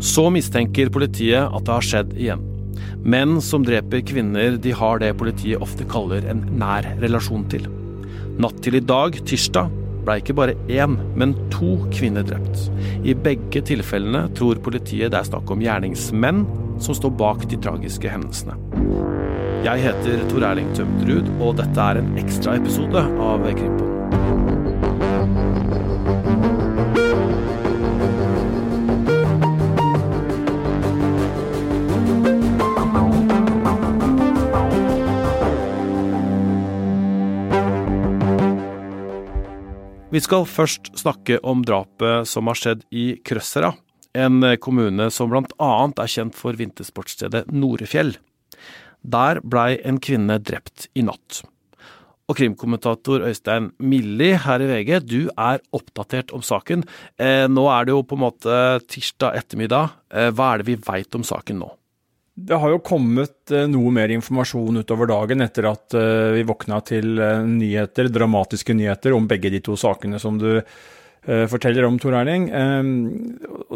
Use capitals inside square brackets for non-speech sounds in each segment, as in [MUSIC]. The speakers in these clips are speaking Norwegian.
Så mistenker politiet at det har skjedd igjen. Menn som dreper kvinner de har det politiet ofte kaller en nær relasjon til. Natt til i dag, tirsdag, ble ikke bare én, men to kvinner drept. I begge tilfellene tror politiet det er snakk om gjerningsmenn som står bak de tragiske hendelsene. Jeg heter Tor Erling Tømterud, og dette er en ekstraepisode av Krimpodden. Vi skal først snakke om drapet som har skjedd i Krøssera, en kommune som bl.a. er kjent for vintersportsstedet Norefjell. Der blei en kvinne drept i natt. Og krimkommentator Øystein Milli her i VG, du er oppdatert om saken. Eh, nå er det jo på en måte tirsdag ettermiddag. Eh, hva er det vi veit om saken nå? Det har jo kommet eh, noe mer informasjon utover dagen etter at eh, vi våkna til eh, nyheter, dramatiske nyheter om begge de to sakene som du forteller om, Tor Erling.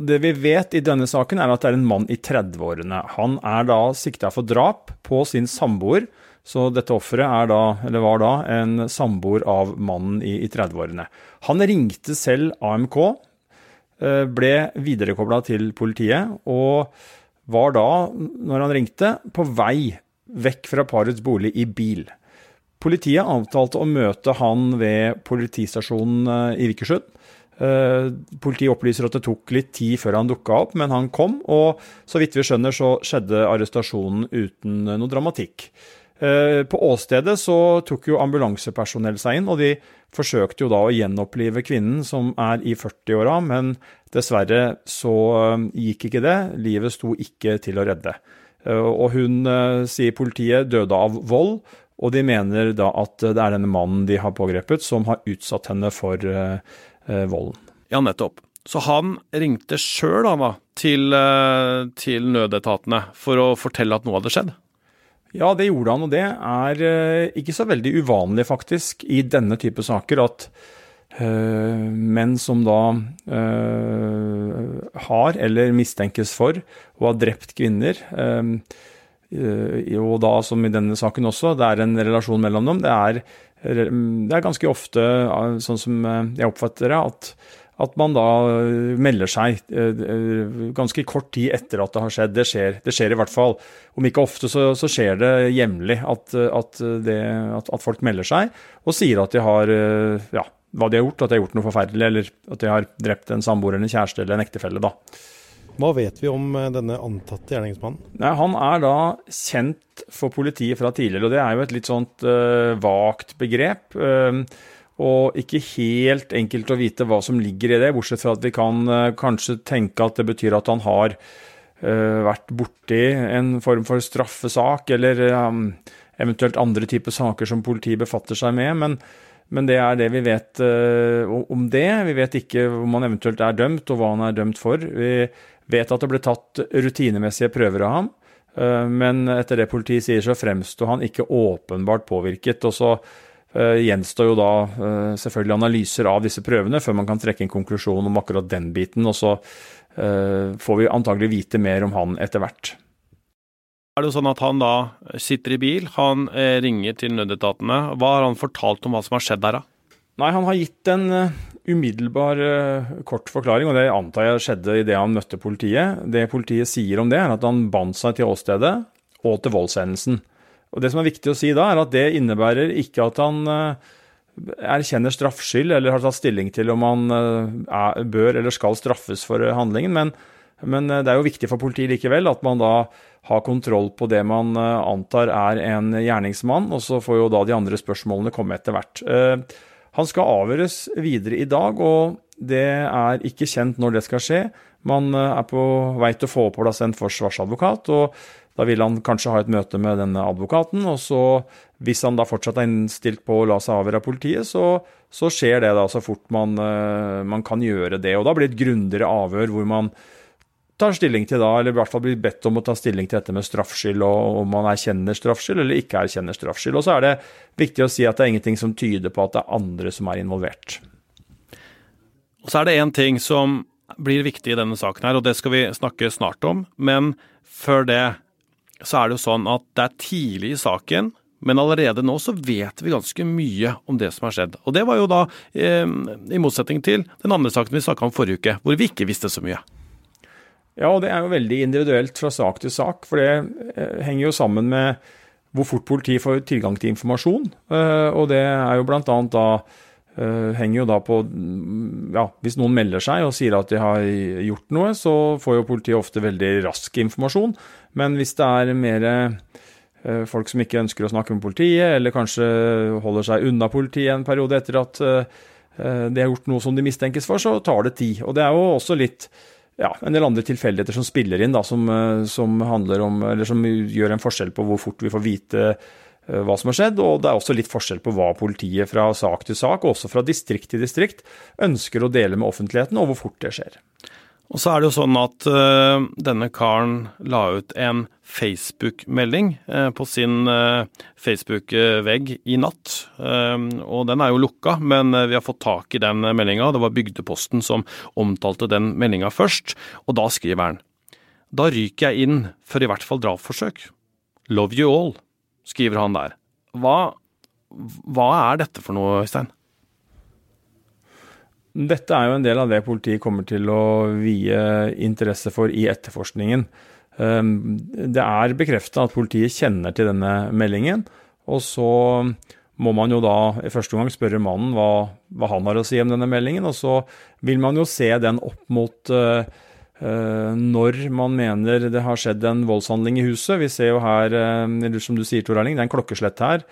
Det vi vet i denne saken, er at det er en mann i 30-årene. Han er da sikta for drap på sin samboer. Så dette offeret var da en samboer av mannen i, i 30-årene. Han ringte selv AMK, ble viderekobla til politiet. og var da, når han ringte, på vei vekk fra parets bolig i bil. Politiet avtalte å møte han ved politistasjonen eh, i Vikersund. Eh, politiet opplyser at det tok litt tid før han dukka opp, men han kom. Og så vidt vi skjønner, så skjedde arrestasjonen uten noe dramatikk. Eh, på åstedet så tok jo ambulansepersonell seg inn, og de forsøkte jo da å gjenopplive kvinnen som er i 40-åra, men dessverre så eh, gikk ikke det. Livet sto ikke til å redde. Eh, og hun, sier politiet, døde av vold, og de mener da at det er denne mannen de har pågrepet, som har utsatt henne for volden. Ja, nettopp. Så han ringte sjøl til, til nødetatene for å fortelle at noe hadde skjedd? Ja, det gjorde han, og det er eh, ikke så veldig uvanlig, faktisk, i denne type saker at uh, menn som da uh, har eller mistenkes for å ha drept kvinner og da, som i denne saken også, det er en relasjon mellom dem. Det er, det er ganske ofte, sånn som jeg oppfatter det, at at man da eh, melder seg eh, eh, ganske kort tid etter at det har skjedd. Det skjer, det skjer i hvert fall. Om ikke ofte, så, så skjer det jevnlig at, at, at, at, folk melder seg og sier at de har ja, hva de har gjort, at de har gjort noe forferdelig, eller at de har drept en samboer, en kjæreste eller en ektefelle. da. Hva vet vi om denne antatte gjerningsmannen? Nei, han er da kjent for politiet fra tidligere, og det er jo et litt sånt uh, vagt begrep. Uh, og ikke helt enkelt å vite hva som ligger i det, bortsett fra at vi kan uh, kanskje tenke at det betyr at han har uh, vært borti en form for straffesak, eller um, eventuelt andre typer saker som politiet befatter seg med. Men, men det er det vi vet uh, om det. Vi vet ikke om han eventuelt er dømt, og hva han er dømt for. Vi vet at det ble tatt rutinemessige prøver av ham. Men etter det politiet sier, så fremsto han ikke åpenbart påvirket. og så gjenstår jo da uh, selvfølgelig analyser av disse prøvene før man kan trekke en konklusjon om akkurat den biten. Og så uh, får vi antagelig vite mer om han etter hvert. Er det jo sånn at han da sitter i bil, han ringer til nødetatene. Hva har han fortalt om hva som har skjedd der, da? Nei, han har gitt en umiddelbar kort forklaring, og det antar jeg skjedde idet han møtte politiet. Det politiet sier om det, er at han bandt seg til åstedet og til voldshendelsen. Og Det som er viktig å si da, er at det innebærer ikke at han eh, erkjenner straffskyld eller har tatt stilling til om han eh, er, bør eller skal straffes for handlingen, men, men, eh, det er jo viktig for politiet likevel at man da har kontroll på det man antar er en gjerningsmann, og så får jo da de andre spørsmålene komme etter hvert. Han skal avhøres videre i dag, og det er ikke kjent når det skal skje. Man er på vei til å få på plass en forsvarsadvokat. og da vil han kanskje ha et møte med denne advokaten, og så, hvis han da fortsatt er innstilt på å la seg avhøre av politiet, så, så, skjer det da så fort man, uh, man, kan gjøre det. Og da blir det et grundigere avhør hvor man tar stilling til da, eller i hvert fall blir bedt om å ta stilling til dette med straffskyld, og om man erkjenner straffskyld eller ikke erkjenner straffskyld. Og så er det viktig å si at det er ingenting som tyder på at det er andre som er involvert. Og så er det én ting som blir viktig i denne saken her, og det skal vi snakke snart om. Men før det så er det jo sånn at det er tidlig i saken, men allerede nå så vet vi ganske mye om det som har skjedd. Og det var jo da eh, i motsetning til den andre saken vi snakka om forrige uke, hvor vi ikke visste så mye. Ja, og det er jo veldig individuelt fra sak til sak, for det eh, henger jo sammen med hvor fort politiet får tilgang til informasjon. Eh, og det er jo blant annet da henger jo da på ja, Hvis noen melder seg og sier at de har gjort noe, så får jo politiet ofte veldig rask informasjon. Men hvis det er mer folk som ikke ønsker å snakke med politiet, eller kanskje holder seg unna politiet en periode etter at de har gjort noe som de mistenkes for, så tar det tid. Og det er jo også litt ja, en del andre tilfeldigheter som spiller inn, da, som, eh, som, om, eller som gjør en forskjell på hvor fort vi får vite eh, hva som har skjedd, og det er også litt forskjell på hva politiet fra sak til sak, og også fra distrikt til distrikt, ønsker å dele med offentligheten, og hvor fort det skjer. Og så er det jo sånn at uh, denne karen la ut en Facebook-melding uh, på sin uh, Facebook-vegg i natt. og den er jo lukka, men vi har fått tak i den meldinga. Det var Bygdeposten som omtalte den meldinga først, og da skriver han Da ryker jeg inn for i hvert fall drapsforsøk. Love you all, skriver han der. Hva, hva er dette for noe, Øystein? Dette er jo en del av det politiet kommer til å vie interesse for i etterforskningen. Ehm, det er bekrefta at politiet kjenner til denne meldingen. Og så må man jo da i første omgang spørre mannen hva, hva, han har å si om denne meldingen. Og så vil man jo se den opp mot uh, når man mener det har skjedd en voldshandling i huset. Vi ser jo her, uh, eller som du sier Tor Erling, det er en klokkeslett her.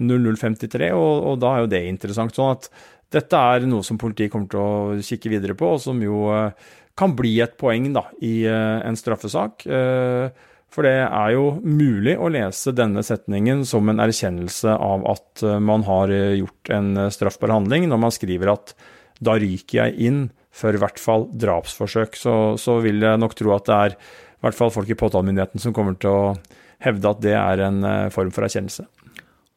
0053, og, og da er jo det interessant. sånn at dette er noe som politiet kommer til å kikke videre på, og som jo eh, kan bli et poeng da, i eh, en straffesak. Eh, for det er jo mulig å lese denne setningen som en erkjennelse av at man har gjort en straffbar handling, når man skriver at da ryker jeg inn for i hvert fall drapsforsøk. Så, så vil jeg nok tro at det er i hvert fall folk i påtalemyndigheten som kommer til å hevde at det er en form for erkjennelse.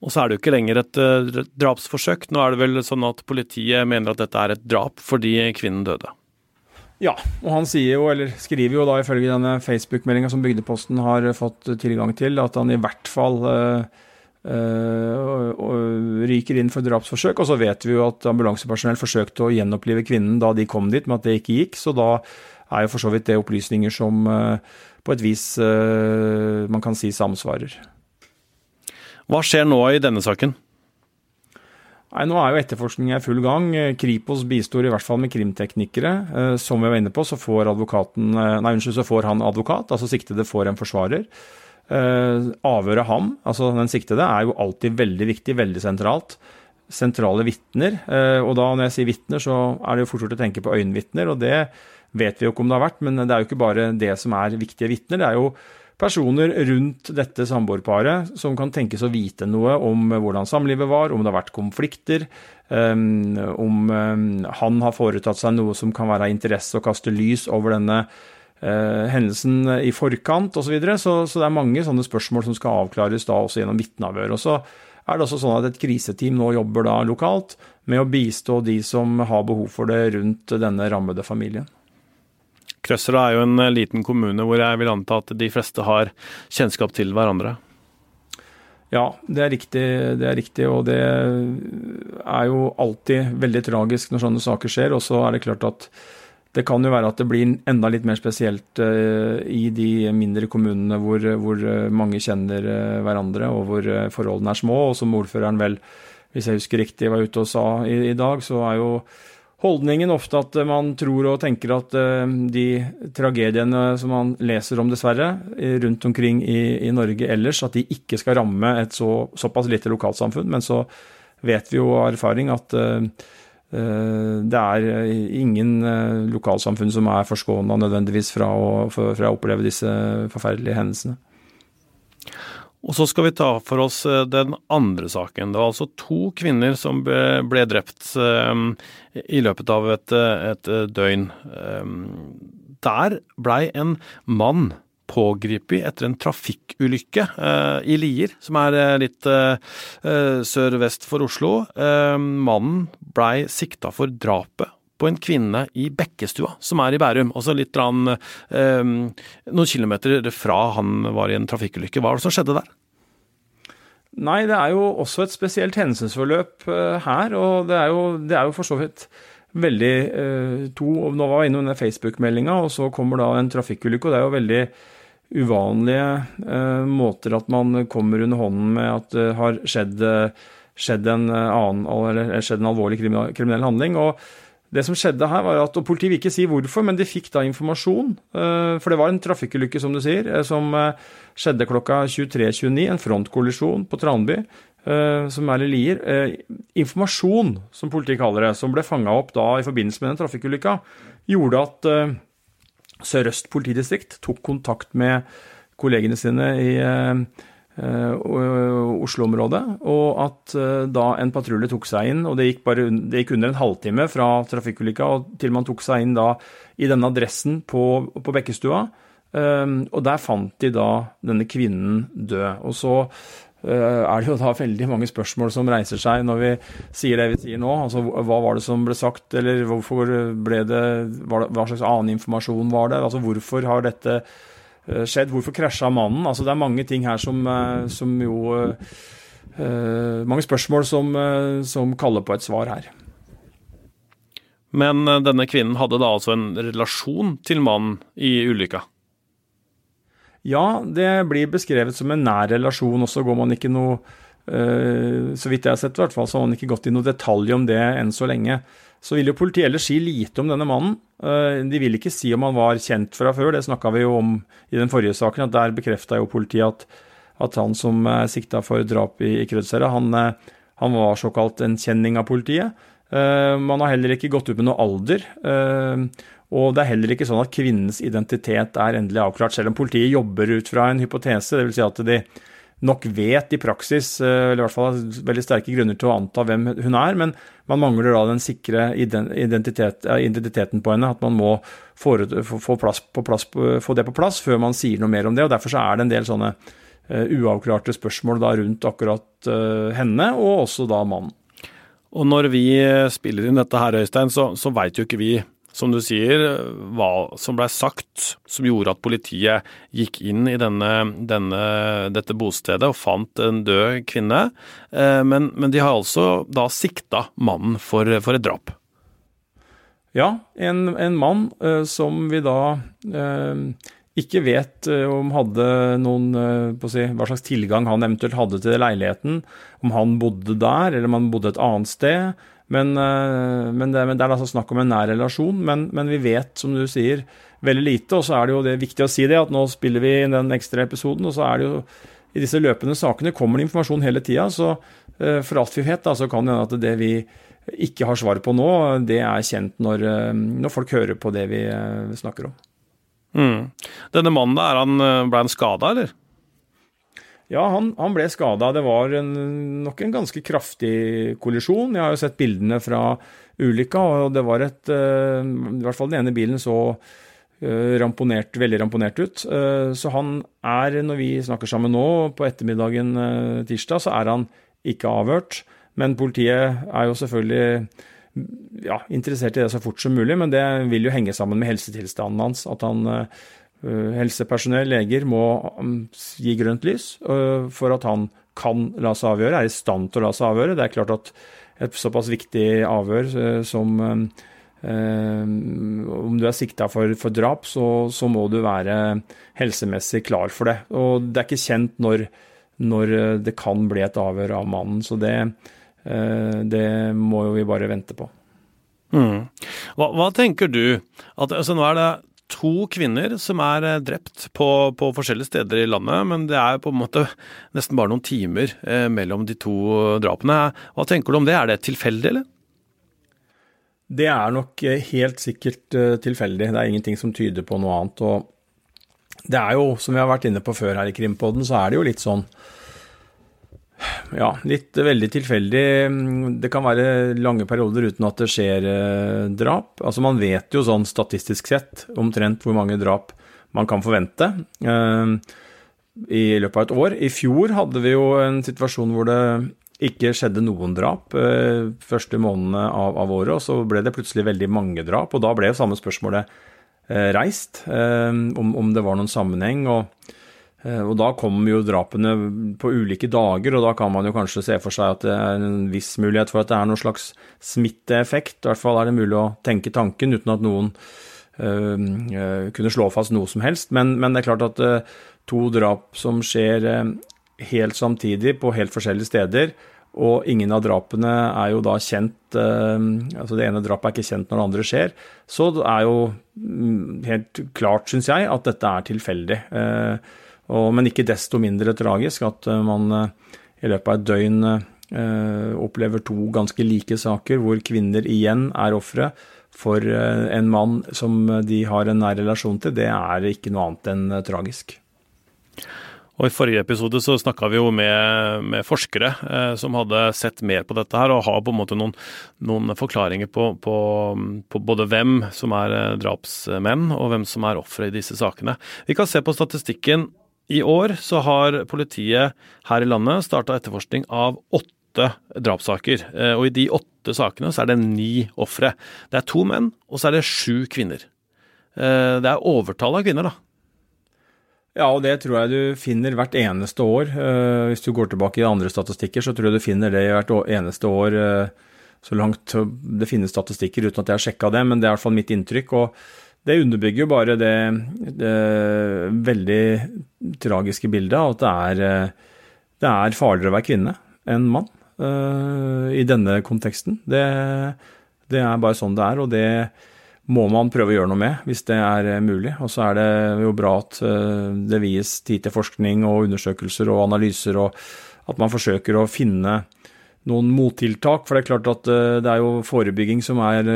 Og så er det jo ikke lenger et uh, drapsforsøk. Nå er det vel sånn at politiet mener at dette er et drap fordi kvinnen døde. Ja, og han sier jo, eller skriver jo da ifølge denne Facebook-meldinga som Bygdeposten har fått tilgang til, at han i hvert fall uh, og ryker inn for drapsforsøk. Og så vet vi jo at ambulansepersonell forsøkte å gjenopplive kvinnen da de kom dit, men at det ikke gikk. Så da er jo for så vidt det opplysninger som på et vis man kan si samsvarer. Hva skjer nå i denne saken? Nei, Nå er jo etterforskningen i full gang. Kripos bistår i hvert fall med krimteknikere. Eh, som vi var inne på, så får, advokaten, eh, nei, unnskyld, så får han advokat, altså siktede får en forsvarer. Eh, avhøre ham, altså den siktede, er jo alltid veldig viktig, veldig sentralt. Sentrale vitner. Og da når jeg sier vitner, så er det jo fort gjort å tenke på øyenvitner, og det vet vi jo ikke om det har vært, men det er jo ikke bare det som er viktige vitner. Det er jo personer rundt dette samboerparet som kan tenkes å vite noe om hvordan samlivet var, om det har vært konflikter, um, om han har foretatt seg noe som kan være av interesse å kaste lys over denne hendelsen i forkant osv. Så, videre. så Så det er mange sånne spørsmål som skal avklares da også gjennom vitneavhør. Og så er det også sånn at et kriseteam nå jobber da lokalt med å bistå de som har behov for det rundt denne rammede familien. Krøsserud er jo en eh, liten kommune hvor jeg vil anta at de fleste har kjennskap til hverandre. Ja, det er riktig, det er riktig og det er jo alltid veldig tragisk når sånne saker skjer. Og så er det klart at det kan jo være at det blir enda litt mer spesielt uh, i de mindre kommunene hvor, hvor, mange kjenner uh, hverandre og hvor forholdene er små. Og som ordføreren vel, hvis jeg husker riktig, var ute og sa i, i dag, så er jo holdningen ofte at man tror og tenker at eh, de tragediene som man leser om, dessverre, rundt omkring i, i Norge ellers, at de ikke skal ramme et så, såpass lite lokalsamfunn. Men så vet vi jo av erfaring at uh, det er ingen lokalsamfunn som er forskåna nødvendigvis fra å, fra å oppleve disse forferdelige hendelsene. Og så skal vi ta for oss eh, den andre saken. Det var altså to kvinner som ble, drept eh, i løpet av et, et døgn. Eh, der blei en mann pågrepet etter en trafikkulykke i Lier, som er litt sør-vest for Oslo. mannen blei sikta for drapet på en kvinne i Bekkestua, som er i Bærum, altså litt rann, eh, noen kilometer fra han var i en trafikkulykke. Hva var det som skjedde der? Nei, det er jo også et spesielt hendelsesforløp her, og det er, jo, det er, jo, for så vidt veldig eh, to Nå var jeg innom denne Facebook-meldinga, og så kommer da en trafikkulykke, og det er jo veldig uvanlige uh, måter at man kommer under hånden med at det har skjedd, skjedd, en, annen, eller, skjedd en alvorlig kriminell handling. og det som skjedde her var at, og Politiet vil ikke si hvorfor, men de fikk da informasjon. For det var en trafikkulykke, som du sier, som skjedde klokka 23.29, en frontkollisjon på Tranby, eh, som er i Lier. Eh, informasjon, som politiet kaller det, som ble fanga opp da i forbindelse med den trafikkulykka, gjorde at eh, Sør-Øst politidistrikt tok kontakt med kollegene sine i Oslo-området, og at da en patrulje tok seg inn, og det gikk, bare, det gikk under en halvtime fra trafikkulykka til man tok seg inn da i denne adressen på, på Bekkestua, og der fant de da denne kvinnen død. Og så eh, er det jo da veldig mange spørsmål som reiser seg når vi sier det vi sier nå. Altså hva var det som ble sagt, eller hvorfor ble det Hva slags annen informasjon var det? Altså hvorfor har dette eh, skjedd? Hvorfor krasja mannen? Altså det er mange ting her som, eh, som jo Mange spørsmål som, som kaller på et svar her. Men denne kvinnen hadde da altså en relasjon til mannen i ulykka? Ja, det blir beskrevet som en nær relasjon, og så går man ikke noe uh, Så vidt jeg har sett, i hvert fall, så har man ikke gått i noe detalj om det enn så lenge. Så vil jo politiet ellers si lite om denne mannen. Uh, de vil ikke si om han var kjent fra før, det snakka vi jo om i den forrige saken. at Der bekrefta jo politiet at, at, han som er sikta for drap i, i Krødsherad, han, han, var såkalt en kjenning av politiet. Man har heller ikke gått ut med noe alder. Og det er heller ikke sånn at kvinnens identitet er endelig avklart, selv om politiet jobber ut fra en hypotese. Dvs. Si at de nok vet i praksis, eh, eller i hvert fall har veldig sterke grunner til å anta hvem hun er, men man mangler da den sikre identitet, identiteten på henne. At man må få, plass, plass, få, det på plass før man sier noe mer om det. og Derfor er det en del sånne uh, uavklarte spørsmål da rundt akkurat henne, og også da mannen. Og når vi spiller inn dette her, Øystein, så, så veit jo ikke vi som du sier, hva som blei sagt som gjorde at politiet gikk inn i denne, denne, dette bostedet og fant en død kvinne. Eh, men, men de har altså da sikta mannen for, for et drap. Ja, en, en mann uh, som vi da uh, ikke vet uh, om hadde noen si, Hva slags tilgang han eventuelt hadde til leiligheten. Om han bodde der, eller om han bodde et annet sted. Men, eh, men, det, men, det, er altså snakk om en nær relasjon. Men, men, vi vet, som du sier, veldig lite. Og så er det jo det viktig å si det, at nå spiller vi inn den ekstra episoden, og så er det jo i disse løpende sakene kommer det informasjon hele tida. Så uh, for alt vi vet, da, så kan det hende at det vi ikke har svaret på nå, det er kjent når, uh, når folk hører på det vi snakker om. Mm. Denne mannen, er han, ble han skada, eller? Ja, han, han ble skada. Det var en, nok en ganske kraftig kollisjon. Jeg har jo sett bildene fra ulykka, og det var et uh, I hvert fall den ene bilen så uh, ramponert, veldig ramponert ut. Uh, så han er, når vi snakker sammen nå, på ettermiddagen tirsdag, så er han ikke avhørt. Men politiet er jo selvfølgelig ja, interessert i det så fort som mulig, men det vil jo henge sammen med helsetilstanden hans. At han Eh, helsepersonell, leger, må um, gi grønt lys eh, for at han kan la seg avgjøre, er i stand til å la seg avgjøre. Det er klart at et såpass viktig avhør eh, som om du er sikta for, for, drap, så, så, må du være helsemessig klar for det. Og det er ikke kjent når, når det kan bli et avhør av mannen, så det, det må jo vi bare vente på. Mm. Hva, hva, tenker du? At, altså, nå er det to kvinner som er eh, drept på, på, forskjellige steder i landet, men det er på en måte [LAUGHS] nesten bare noen timer eh, mellom de to drapene. Hva tenker du om det, er det tilfeldig, eller? Det er nok eh, helt sikkert eh, tilfeldig, det er ingenting som tyder på noe annet. Og det er jo, som vi har vært inne på før her i Krimpodden, så er det jo litt sånn ja, litt veldig tilfeldig. Det kan være lange perioder uten at det skjer eh, drap. Altså Man vet jo sånn statistisk sett omtrent hvor mange drap man kan forvente eh, i løpet av et år. I fjor hadde vi jo en situasjon hvor det ikke skjedde noen drap eh, første månedene av, av, året, og så ble det plutselig veldig mange drap. Og da ble jo samme spørsmålet reist, om, om, det var noen sammenheng. og og Da kommer jo drapene på ulike dager, og da kan man jo kanskje se for seg at det er en viss mulighet for at det er noen slags smitteeffekt. I hvert fall er det mulig å tenke tanken uten at noen øh, kunne slå fast noe som helst. Men, men det er klart at øh, to drap som skjer øh, helt samtidig på helt forskjellige steder, og ingen av drapene er jo da kjent altså Det ene drapet er ikke kjent når det andre skjer. Så det er jo mm, helt klart, syns jeg, at dette er tilfeldig. Og, men ikke desto mindre tragisk at eh, man eh, i løpet av et døgn eh, opplever to ganske like saker, hvor kvinner igjen er ofre for en mann som de har en nær relasjon til. Det er ikke noe annet enn tragisk. Og I forrige episode så snakka vi jo med, med forskere eh, som hadde sett mer på dette her, og har på en måte noen, noen forklaringer på, på, på, både hvem som er drapsmenn, og hvem som er ofre i disse sakene. Vi kan se på statistikken i år så har politiet her i landet starta etterforskning av åtte drapssaker. Eh, og i de åtte sakene så er det ni ofre. Det er to menn, og så er det sju kvinner. Eh, det er overtall av kvinner, da. Ja, og det tror jeg du finner hvert eneste år. Eh, hvis du går tilbake i andre statistikker, så tror jeg du finner det hvert eneste år så langt det finnes statistikker, uten at jeg har sjekka det, men det er i hvert fall mitt inntrykk. og det underbygger jo bare det, det, veldig tragiske bildet av at det er, det er farligere å være kvinne enn mann uh, i denne konteksten. Det, det, er bare sånn det er, og det må man prøve å gjøre noe med hvis det er mulig. Og så er det jo bra at det vies tid til forskning og undersøkelser og analyser, og at man forsøker å finne noen mottiltak. For det er klart at det er jo forebygging som er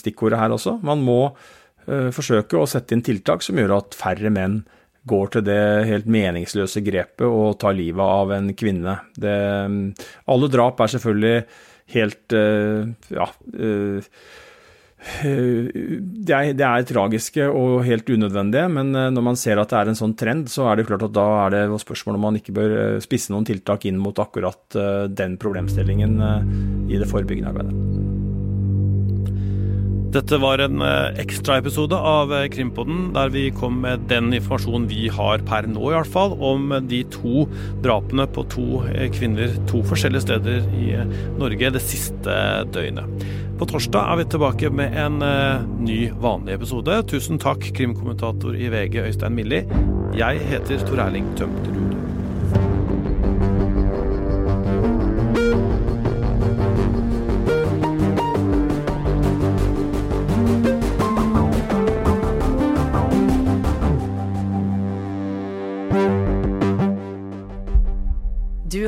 stikkordet her også. Man må Eh, forsøke å sette inn tiltak som gjør at færre menn går til det helt meningsløse grepet å ta livet av en kvinne. Det, mm, alle drap er selvfølgelig helt uh, ja, uh, det er, det er, tragiske og helt unødvendige, men når man ser at det er en sånn trend, så er det klart at da er det spørsmål om man ikke bør spisse noen tiltak inn mot akkurat den problemstillingen i det forebyggende arbeidet. Dette var en eh, ekstraepisode av eh, Krimpodden der vi kom med den informasjonen vi har per nå, i hvert fall, om de to drapene på to eh, kvinner to forskjellige steder i Norge det siste døgnet. På torsdag er vi tilbake med en ny, vanlig episode. Tusen takk, krimkommentator i VG Øystein Milli. Jeg heter Tor Erling Tømterud.